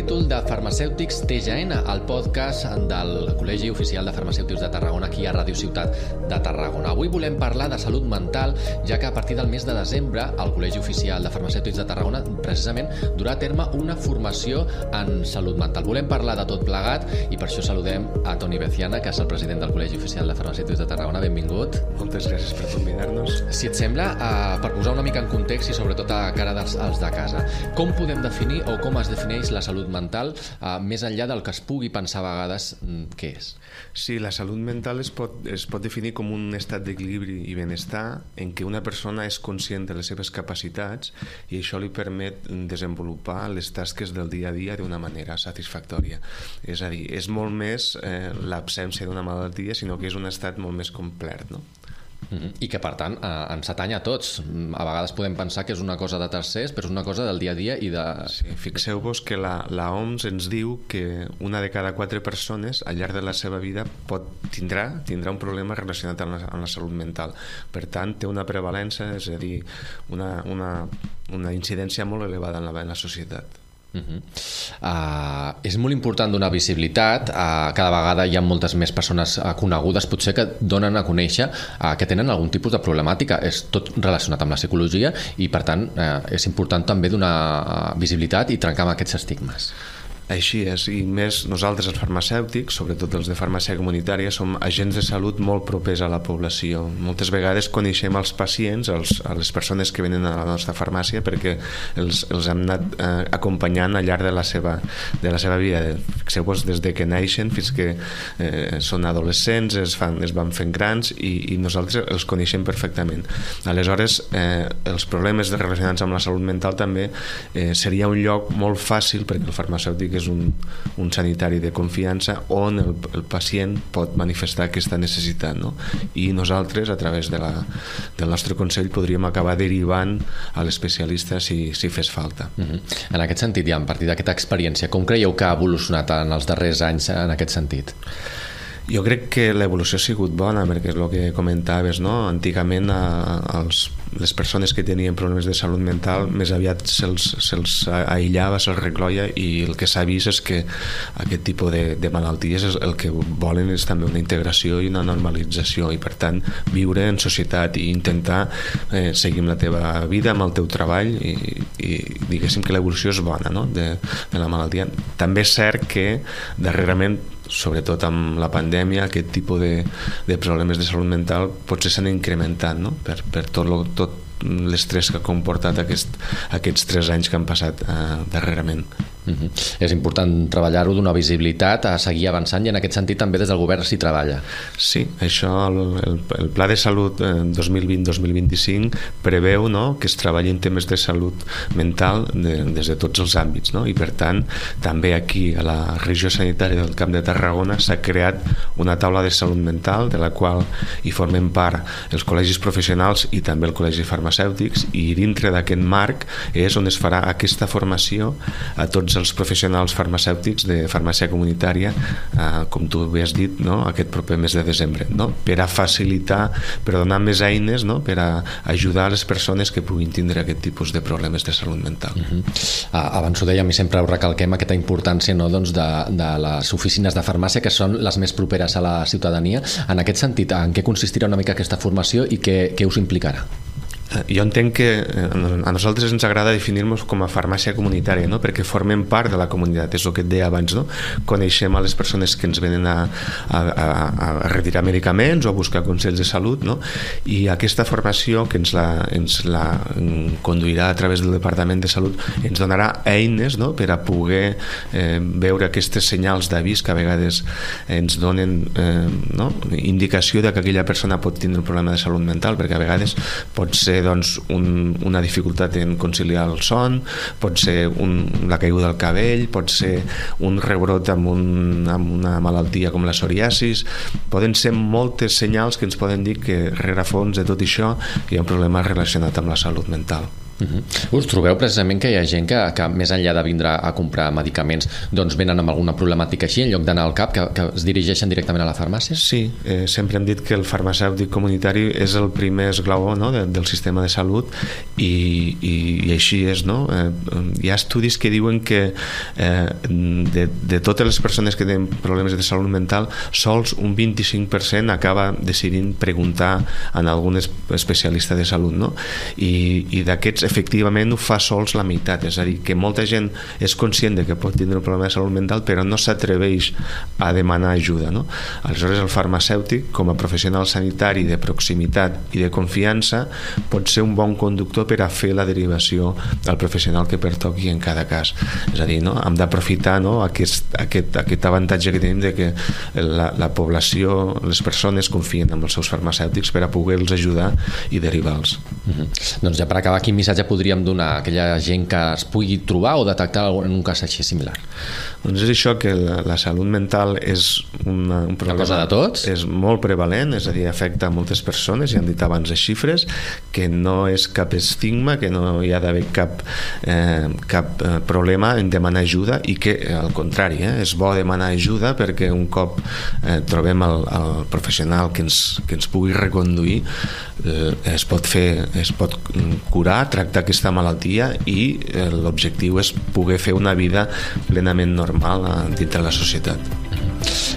Capítol de Farmacèutics TGN, el podcast del Col·legi Oficial de Farmacèutics de Tarragona, aquí a Ràdio Ciutat de Tarragona. Avui volem parlar de salut mental, ja que a partir del mes de desembre el Col·legi Oficial de Farmacèutics de Tarragona precisament durà a terme una formació en salut mental. Volem parlar de tot plegat i per això saludem a Toni Beciana, que és el president del Col·legi Oficial de Farmacèutics de Tarragona. Benvingut. Moltes gràcies per convidar-nos. Si et sembla, eh, per posar una mica en context i sobretot a cara dels als de casa, com podem definir o com es defineix la salut mental eh, més enllà del que es pugui pensar a vegades mm, què és? Sí, la salut mental es pot, es pot definir com un estat d'equilibri i benestar en què una persona és conscient de les seves capacitats i això li permet desenvolupar les tasques del dia a dia d'una manera satisfactòria. És a dir, és molt més eh, l'absència d'una malaltia, sinó que és un estat molt més complet, no? Mm -hmm. I que, per tant, eh, ens atanya a tots. Mm, A vegades podem pensar que és una cosa de tercers, però és una cosa del dia a dia i de... Sí, fixeu-vos que la, la OMS ens diu que una de cada quatre persones al llarg de la seva vida pot, tindrà, tindrà un problema relacionat amb la, amb la salut mental. Per tant, té una prevalència, és a dir, una, una, una incidència molt elevada en la, en la societat. Uh -huh. uh, és molt important donar visibilitat uh, cada vegada hi ha moltes més persones uh, conegudes potser que donen a conèixer uh, que tenen algun tipus de problemàtica és tot relacionat amb la psicologia i per tant uh, és important també donar uh, visibilitat i trencar amb aquests estigmes així és, i més nosaltres els farmacèutics, sobretot els de farmàcia comunitària, som agents de salut molt propers a la població. Moltes vegades coneixem els pacients, els, a les persones que venen a la nostra farmàcia, perquè els, els hem anat eh, acompanyant al llarg de la seva, de la seva vida. Fixeu-vos des de que naixen fins que eh, són adolescents, es, fan, es van fent grans i, i nosaltres els coneixem perfectament. Aleshores, eh, els problemes relacionats amb la salut mental també eh, seria un lloc molt fàcil perquè el farmacèutic és un, un sanitari de confiança on el, el pacient pot manifestar aquesta necessitat no? i nosaltres a través de la, del nostre consell podríem acabar derivant a l'especialista si, si fes falta uh -huh. En aquest sentit, ja, a partir d'aquesta experiència com creieu que ha evolucionat en els darrers anys en aquest sentit? Jo crec que l'evolució ha sigut bona, perquè és el que comentaves, no? Antigament a, als, les persones que tenien problemes de salut mental més aviat se'ls se aïllava, se'ls recloia i el que s'ha vist és que aquest tipus de, de malalties és, el que volen és també una integració i una normalització i per tant viure en societat i intentar eh, seguir amb la teva vida, amb el teu treball i, i diguéssim que l'evolució és bona no? de, de la malaltia. També és cert que darrerament sobretot amb la pandèmia, aquest tipus de, de problemes de salut mental potser s'han incrementat no? per, per tot, lo, tot l'estrès que ha comportat aquest, aquests tres anys que han passat eh, darrerament. Uh -huh. És important treballar-ho d'una visibilitat a seguir avançant i en aquest sentit també des del govern s'hi treballa. Sí, això el, el, el Pla de Salut 2020-2025 preveu no, que es treballi en temes de salut mental de, des de tots els àmbits no? i per tant també aquí a la regió sanitària del Camp de Tarragona s'ha creat una taula de salut mental de la qual hi formen part els col·legis professionals i també el col·legi farmacèutics i dintre d'aquest marc és on es farà aquesta formació a tots els professionals farmacèutics de farmàcia comunitària eh, com tu havies dit no? aquest proper mes de desembre no? per a facilitar, per a donar més eines no? per a ajudar les persones que puguin tindre aquest tipus de problemes de salut mental uh -huh. uh, abans ho dèiem i sempre ho recalquem aquesta importància no? doncs de, de les oficines de farmàcia que són les més properes a la ciutadania en aquest sentit, en què consistirà una mica aquesta formació i què, què us implicarà? Jo entenc que eh, a nosaltres ens agrada definir-nos com a farmàcia comunitària, no? perquè formem part de la comunitat, és el que et deia abans, no? coneixem a les persones que ens venen a, a, a, a retirar medicaments o a buscar consells de salut, no? i aquesta formació que ens la, ens la conduirà a través del Departament de Salut ens donarà eines no? per a poder eh, veure aquestes senyals d'avís que a vegades ens donen eh, no? indicació de que aquella persona pot tindre un problema de salut mental, perquè a vegades pot ser doncs, un, una dificultat en conciliar el son, pot ser un, la caiguda del cabell, pot ser un rebrot amb, un, amb una malaltia com la psoriasis, poden ser moltes senyals que ens poden dir que rere fons de tot això hi ha un problema relacionat amb la salut mental. Uh -huh. Us trobeu precisament que hi ha gent que, que més enllà de vindre a comprar medicaments doncs venen amb alguna problemàtica així en lloc d'anar al CAP, que, que es dirigeixen directament a la farmàcia? Sí, eh, sempre hem dit que el farmacèutic comunitari és el primer esglaó no, de, del sistema de salut i, i, i així és, no? Eh, hi ha estudis que diuen que eh, de, de totes les persones que tenen problemes de salut mental, sols un 25% acaba decidint preguntar en algun especialista de salut, no? I, i d'aquests efectivament ho fa sols la meitat, és a dir, que molta gent és conscient de que pot tindre un problema de salut mental però no s'atreveix a demanar ajuda. No? Aleshores el farmacèutic, com a professional sanitari de proximitat i de confiança, pot ser un bon conductor per a fer la derivació al professional que pertoqui en cada cas. És a dir, no? hem d'aprofitar no? aquest, aquest, aquest avantatge que tenim de que la, la població, les persones confien en els seus farmacèutics per a poder-los ajudar i derivar-los. Mm -hmm. Doncs ja per acabar, quin missatge podríem donar a aquella gent que es pugui trobar o detectar en un cas així similar? Doncs és això que la, la salut mental és una, un problema... Una cosa de tots? És molt prevalent, és a dir, afecta a moltes persones, ja han dit abans les xifres, que no és cap estigma, que no hi ha d'haver cap, eh, cap eh, problema en demanar ajuda i que, al contrari, eh, és bo demanar ajuda perquè un cop eh, trobem el, el professional que ens, que ens pugui reconduir eh, es pot fer, es pot curar, tractar aquesta malaltia i eh, l'objectiu és poder fer una vida plenament normal eh, dintre la societat.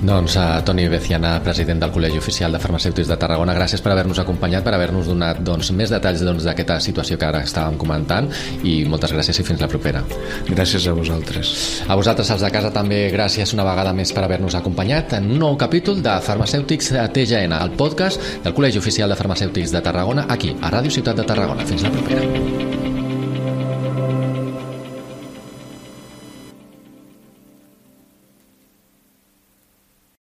Doncs a Toni Beciana, president del Col·legi Oficial de Farmacèutics de Tarragona, gràcies per haver-nos acompanyat, per haver-nos donat doncs, més detalls doncs, d'aquesta doncs, situació que ara estàvem comentant i moltes gràcies i fins la propera. Gràcies a vosaltres. A vosaltres, els de casa, també gràcies una vegada més per haver-nos acompanyat en un nou capítol de Farmacèutics de TGN, el podcast del Col·legi Oficial de Farmacèutics de Tarragona, aquí, a Ràdio Ciutat de Tarragona. Fins la propera.